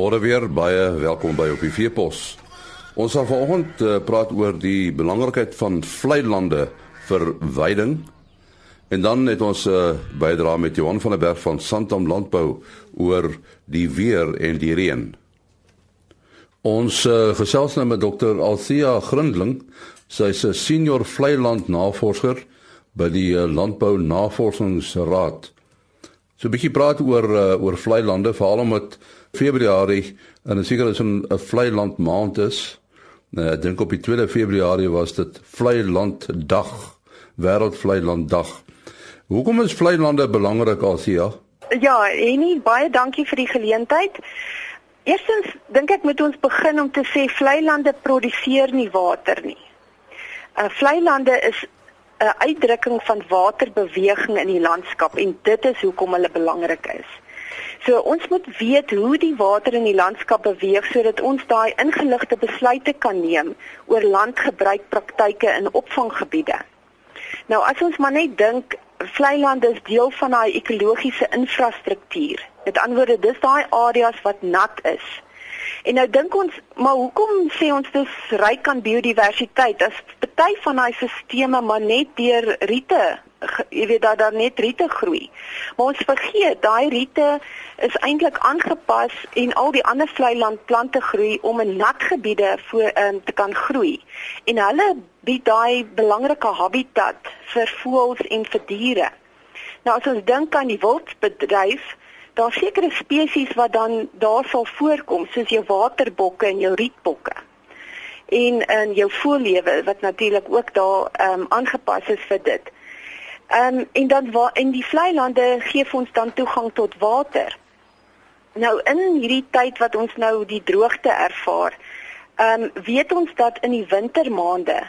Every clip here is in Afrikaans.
Goeiemôre weer, baie welkom by op die Veepos. Ons gaan vanoggend uh, praat oor die belangrikheid van vlei lande vir veiding. En dan het ons 'n uh, eh, bydra met Johan van der Berg van Santam Landbou oor die weer en die reën. Ons uh, gesels nou met dokter Althea Grindling. Sy is 'n senior vlei land navorser by die Landbou Navorsingsraad. So 'n bietjie praat oor uh, oor vlei lande veral omdat Februarie en ek seker is 'n vlei land maand is. Nou, ek dink op die 2 Februarie was dit vlei land dag, wêreld vlei land dag. Hoekom is vlei lande belangrik as ja? Enie baie dankie vir die geleentheid. Eerstens dink ek moet ons begin om te sê vlei lande produseer nie water nie. Uh vlei lande is 'n uitdrukking van waterbeweging in die landskap en dit is hoekom hulle belangrik is. So ons moet weet hoe die water in die landskap beweeg sodat ons daai ingeligte besluite kan neem oor landgebruikpraktyke in opvanggebiede. Nou as ons maar net dink vlei lande is deel van daai ekologiese infrastruktuur. Met ander woorde, dis daai areas wat nat is. En nou dink ons, maar hoekom sê ons dis ryk aan biodiversiteit as party van daai sisteme maar net deur riete, jy weet dat daar net riete groei. Maar ons vergeet daai riete is eintlik aangepas en al die ander vlei landplante groei om in nat gebiede voor um, te kan groei. En hulle bied daai belangrike habitat vir voëls en vir diere. Nou as ons dink aan die wildbedryf daar sekere spesies wat dan daar sal voorkom soos jou waterbokke en jou rietbokke. En in jou voorlewe wat natuurlik ook daar ehm um, aangepas is vir dit. Ehm um, en dan waar in die vlei lande gee ons dan toegang tot water. Nou in hierdie tyd wat ons nou die droogte ervaar, ehm um, weet ons dat in die wintermaande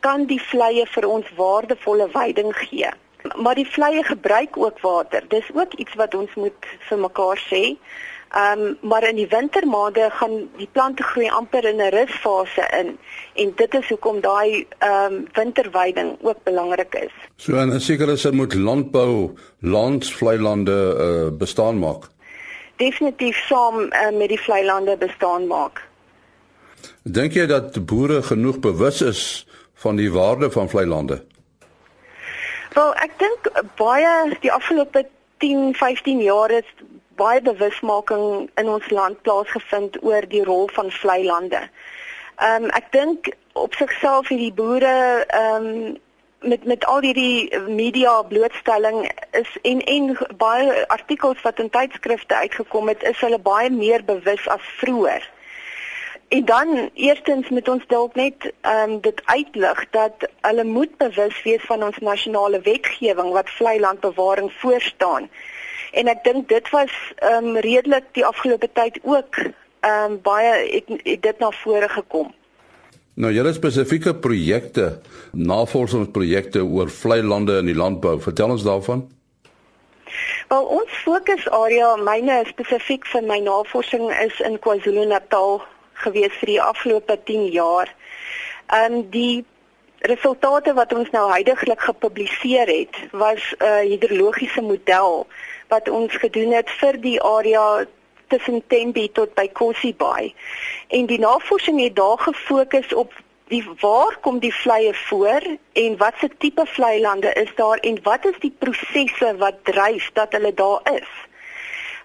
kan die vleie vir ons waardevolle veiding gee maar die vleie gebruik ook water. Dis ook iets wat ons moet vir mekaar sê. Ehm um, maar in die wintermaande gaan die plante groei amper in 'n rusfase in en dit is hoekom daai ehm um, winterweiding ook belangrik is. So en 'n sekere sin moet landbou landsvleilande uh, bestaan maak. Definitief saam uh, met die vleilande bestaan maak. Dink jy dat boere genoeg bewus is van die waarde van vleilande? Wel, ek dink baie die afgelope 10, 15 jaar het baie bewusmaking in ons land plaasgevind oor die rol van vlei lande. Ehm um, ek dink op sigself hierdie boere ehm um, met met al hierdie media blootstelling is en en baie artikels wat in tydskrifte uitgekom het, is hulle baie meer bewus as vroeër. En dan eerstens moet ons dalk net ehm um, dit uitlig dat hulle moet bewus wees van ons nasionale wetgewing wat vlei landbewaring voorstaan. En ek dink dit was ehm um, redelik die afgelope tyd ook ehm um, baie het, het dit na vore gekom. Nou julle spesifieke projekte, navorsingsprojekte oor vlei lande in die landbou, vertel ons daarvan. Wel ons fokusarea, myne spesifiek vir my navorsing is in KwaZulu-Natal gewees vir die afgelope 10 jaar. Ehm um, die resultate wat ons nou heidaglik gepubliseer het, was 'n uh, hidrologiese model wat ons gedoen het vir die area tussen Tembe tot by Kosi Bay. En die navorsing het daar gefokus op die waar kom die vleie voor en watse tipe vlei lande is daar en wat is die prosesse wat dryf dat hulle daar is.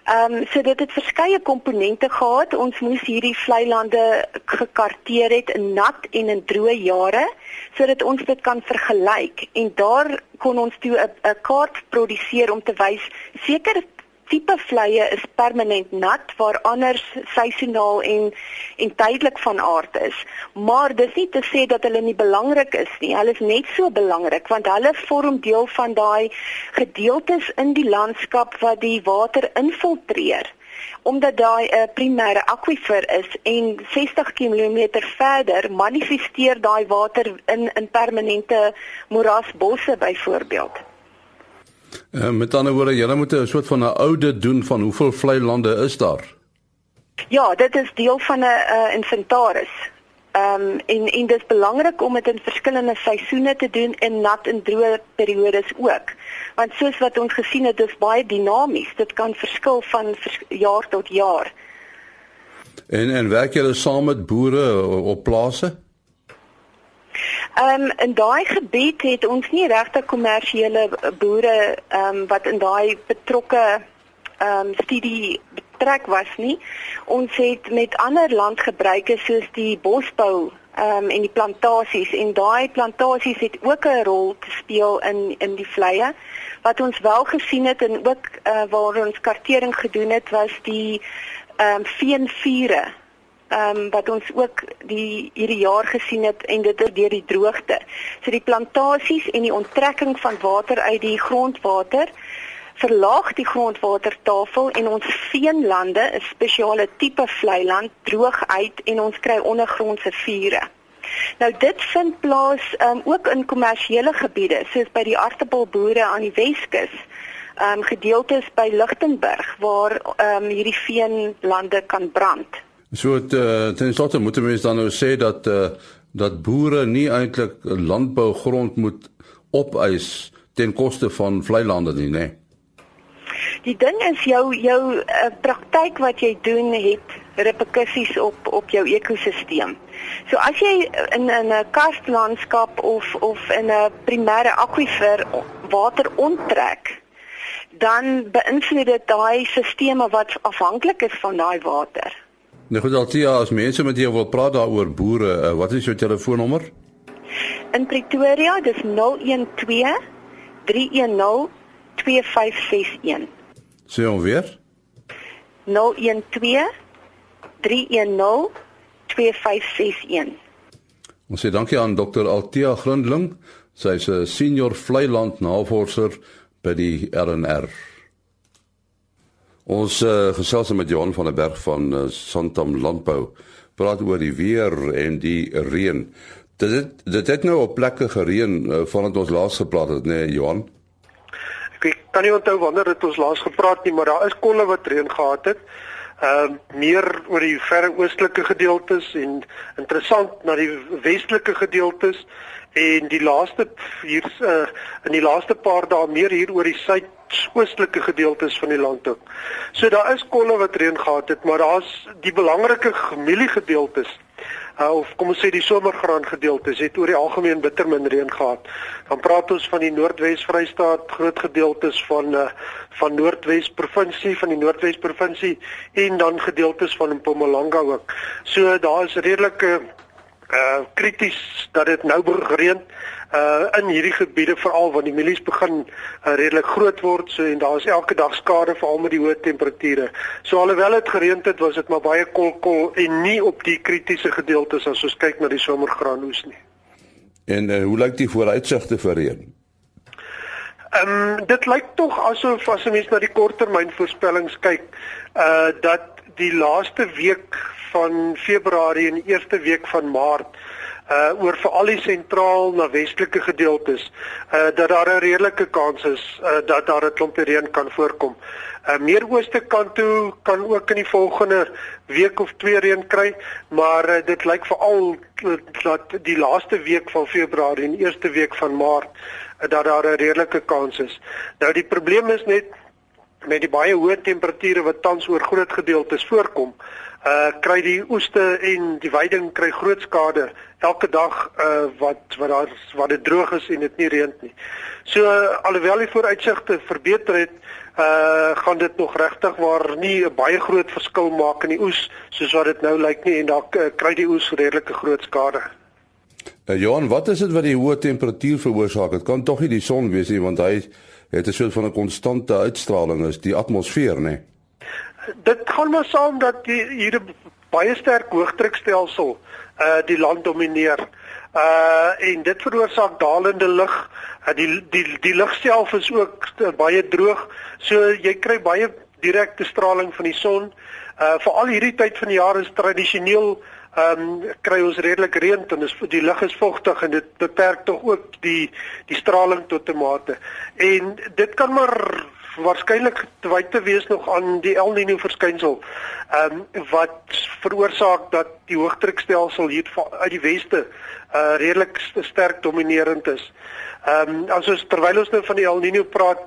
Ehm um, so dit het verskeie komponente gehad. Ons moes hierdie vlei lande gekarteer het in nat en in droë jare sodat ons dit kan vergelyk en daar kon ons toe 'n kaart produseer om te wys sekere tipe vleie is permanent nat waar anders seisoonaal en en tydelik van aard is. Maar dis nie te sê dat hulle nie belangrik is nie. Hulle is net so belangrik want hulle vorm deel van daai gedeeltes in die landskap wat die water infiltreer omdat daai 'n uh, primêre akwifer is en 60 km verder manifesteer daai water in in permanente moerasbosse byvoorbeeld. Uh, met ander woorde, julle moet 'n soort van 'n audit doen van hoeveel vlei lande is daar. Ja, dit is deel van 'n uh, inventaris. Ehm um, en en dit is belangrik om dit in verskillende seisoene te doen en nat en droë periodes ook. Want soos wat ons gesien het, dis baie dinamies. Dit kan verskil van vers jaar tot jaar. En en werk julle saam met boere op plase? Ehm um, in daai gebied het ons nie regte kommersiële boere ehm um, wat in daai betrokke ehm um, studie betrek was nie. Ons het met ander landgebruike soos die bosbou ehm um, en die plantasies en daai plantasies het ook 'n rol te speel in in die vleie. Wat ons wel gesien het en ook uh, waar ons kartering gedoen het was die ehm um, veenvure ehm um, wat ons ook die hierdie jaar gesien het en dit is deur die droogte. So die plantasies en die onttrekking van water uit die grondwater verlaag die grondwatertafel en ons veenlande, 'n spesiale tipe vlei land, droog uit en ons kry ondergrondse vure. Nou dit vind plaas um, ook in kommersiële gebiede soos by die aardappelboere aan die Weskus. Um, gedeeltes by Lichtenburg waar um, hierdie veenlande kan brand. So het, uh, ten slotte moet mense dan nou sê dat uh, dat boere nie eintlik landbougrond moet opeis ten koste van vlei lande nie, né? Nee. Die ding is jou jou uh, praktyk wat jy doen het reperkusies op op jou ekosisteem. So as jy in in 'n karstlandskap of of in 'n primêre akwifer water onttrek, dan beïnvloed dit daai sisteme wat afhanklik is van daai water. Nou goed, Altia, as mense met jou wil praat daaroor boere, uh, wat is jou telefoonnommer? In Pretoria, dis 012 310 2561. Sê hom weer. 012 310 2561. Ons sê dankie aan Dr. Altia Grundling. Sy is 'n senior vlei-land navorser by die RNR. Ons uh, gesels met Johan van der Berg van uh, Santam Landbou. Praat oor die weer en die reën. Dit het, dit het nou op plekke gereën uh, vandat ons laas gepraat het, né, nee, Johan? ek kan nie onthou wanneer dit ons laas gepraat nie, maar daar is kolle wat reën gehad het. Ehm uh, meer oor die verre oostelike gedeeltes en interessant na die westelike gedeeltes en die laaste hier uh, in die laaste paar dae meer hier oor die suidoostelike gedeeltes van die land ook. So daar is kolle wat reën gehad het, maar daar's die belangrike gemielie-gedeeltes uh, of kom ons sê die somergraan gedeeltes het oor die algemeen bitter min reën gehad. Dan praat ons van die Noordwes Vrystaat, groot gedeeltes van uh, van Noordwes provinsie, van die Noordwes provinsie en dan gedeeltes van Mpumalanga ook. So daar is redelike uh krities dat dit nou begin uh in hierdie gebiede veral want die mielies begin uh, redelik groot word so en daar is elke dag skade veral met die hoë temperature. So alhoewel dit gereën het, was dit maar baie kol kol en nie op die kritiese gedeeltes as ons kyk na die somergraanoes nie. En uh, hoe lyk die vooruitsigte vir reën? Ehm um, dit lyk tog asof as 'n mens na die korttermyn voorspellings kyk, uh dat die laaste week van Februarie en die eerste week van Maart uh oor veral die sentraal na westelike gedeeltes uh dat daar 'n redelike kans is uh dat daar 'n klompie reën kan voorkom. Uh meer ooste kant toe kan ook in die volgende week of twee reën kry, maar uh, dit lyk veral dat die laaste week van Februarie en eerste week van Maart uh, dat daar 'n redelike kans is. Nou die probleem is net met die baie hoë temperature wat tans oor groot gedeeltes voorkom uh kry die oeste en die weiding kry groot skade elke dag uh wat wat daar wat dit droog is en dit nie reën nie. So uh, alhoewel die vooruitsigte verbeter het, uh gaan dit nog regtig waar nie 'n baie groot verskil maak in die oes soos wat dit nou lyk nie en daar uh, kry die oes redelike groot skade. Uh, Johan, wat is dit wat die hoë temperatuur veroorsaak? Dit kan tog nie die son wees nie want hy het 'n soort van 'n konstante uitstraling is die atmosfeer, nê? Nee? dit gaan maar saam dat die, hier 'n baie sterk hoëdrukstelsel uh die land domineer. Uh en dit veroorsaak dalende lug. Uh, die die die lug self is ook baie droog. So jy kry baie direkte straling van die son. Uh veral hierdie tyd van die jaar is tradisioneel ehm um, kry ons redelik reën en is die lug is vogtig en dit beperk tog ook die die straling tot 'n mate. En dit kan maar waarskynlik twyk te wees nog aan die El Niño verskynsel. Ehm um, wat veroorsaak dat die hoëdrukstelsel hier uit die weste uh redelik sterk dominerend is. Ehm um, as ons terwyl ons nou van die El Niño praat,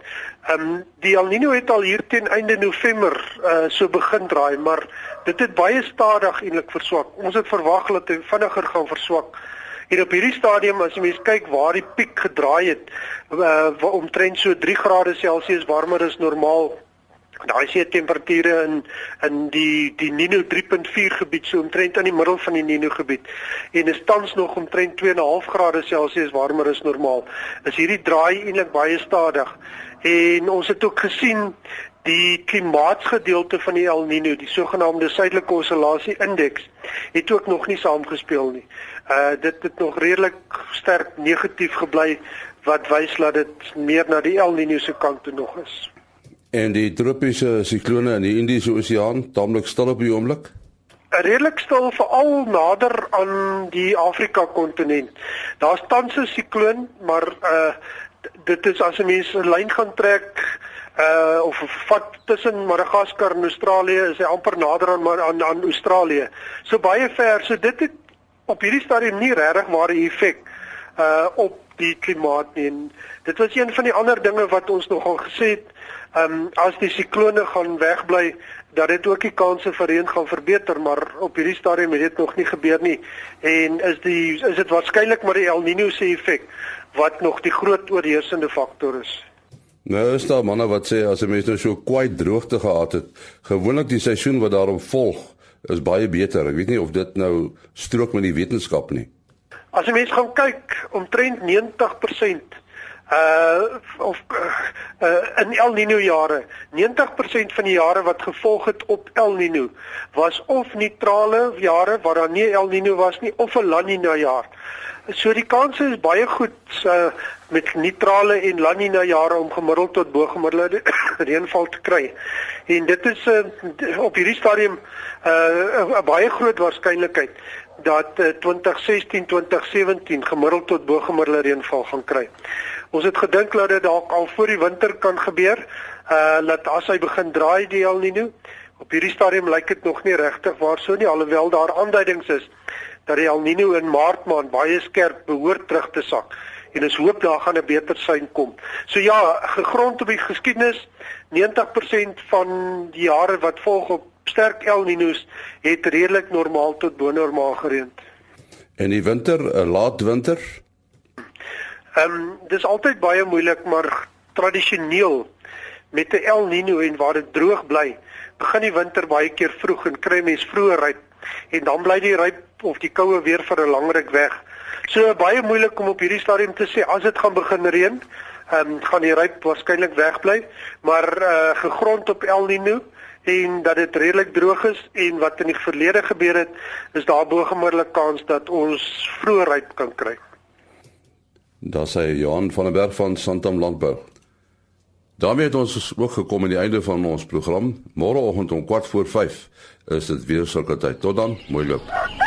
ehm um, die El Niño het al hier teen einde November uh so begin draai, maar dit het baie stadig eintlik verswak. Ons het verwag dat dit vinniger gaan verswak. Hier op hierdie stadium as jy mens kyk waar die piek gedraai het, uh, omtrent so 3 grade Celsius warmer as normaal. Daai see temperature in in die die Nino 3.4 gebied so omtrent aan die middel van die Nino gebied en is tans nog omtrent 2.5 grade Celsius warmer as normaal. Is hierdie draai eintlik baie stadig. En ons het ook gesien die klimaatsgedeelte van die El Niño, die sogenaamde suidelike oscillasie indeks, het ook nog nie saamgespeel nie. Uh dit het nog redelik sterk negatief gebly wat wys dat dit meer na die El Niño se kant toe nog is. En die tropiese siklone in die Indiese Oseaan, taamlik stil op die oomblik? Redelik stil veral nader aan die Afrika kontinent. Daar's tans 'n sikloon, maar uh dit is as 'n mens 'n lyn gaan trek uh of vat tussen Madagaskar en Australië is hy amper nader aan aan aan Australië. So baie ver. So dit het op hierdie stadium nie regtig ware effek uh op die klimaat nie. En dit was een van die ander dinge wat ons nogal gesê het, um as die siklone gaan wegbly dat dit ook die kanse vir reën gaan verbeter, maar op hierdie stadium het dit nog nie gebeur nie. En is die is dit waarskynlik maar die El Niño se effek wat nog die groot oorheersende faktor is. Nou is daar manne wat sê as 'n mens nou so kwai droogte gehad het, gewoonlik die seisoen wat daarop volg is baie beter. Ek weet nie of dit nou strook met die wetenskap nie. As jy mens gaan kyk, omtrent 90% uh of uh, in El Niño jare, 90% van die jare wat gevolg het op El Niño was of neutrale jare waar daar nie El Niño was nie of 'n La Niña jaar. So die kans is baie goed uh, met neutrale en La Nina jare om gemiddeld tot bo gemiddelde reënval te kry. En dit is uh, op hierdie stadium 'n uh, baie groot waarskynlikheid dat uh, 2016 2017 gemiddeld tot bo gemiddelde reënval gaan kry. Ons het gedink dat dit dalk al voor die winter kan gebeur, uh dat as hy begin draai die El Niño. Op hierdie stadium lyk dit nog nie regtig waar so nie alhoewel daar aanduidings is dat die El Niño in Maart maand baie skerp behoort terug te sak en ons hoop daar gaan 'n beter sein kom. So ja, gegrond op die geskiedenis, 90% van die jare wat volg op sterk El Niños het redelik normaal tot bo normaal gereën. En die winter, 'n laat winter? Ehm um, dis altyd baie moeilik, maar tradisioneel met 'n El Niño en waar dit droog bly, begin die winter baie keer vroeg en kry mens vroeër ryp en dan bly die ryp of die koue weer vir 'n lang ruk weg. So baie moeilik om op hierdie stadium te sê as dit gaan begin reën, ehm um, gaan die ryp waarskynlik wegbly, maar uh gegrond op El Niño en dat dit redelik droog is en wat in die verlede gebeur het, is daar bo gemiddelde kans dat ons vroeë ryp kan kry. Daar sê Johan van der Berg van Santam Landbou. daarmee het ons ook gekom aan die einde van ons program. Môreoggend om 4 voor 5 is dit weer sulke tyd. Tot dan, mooi loop.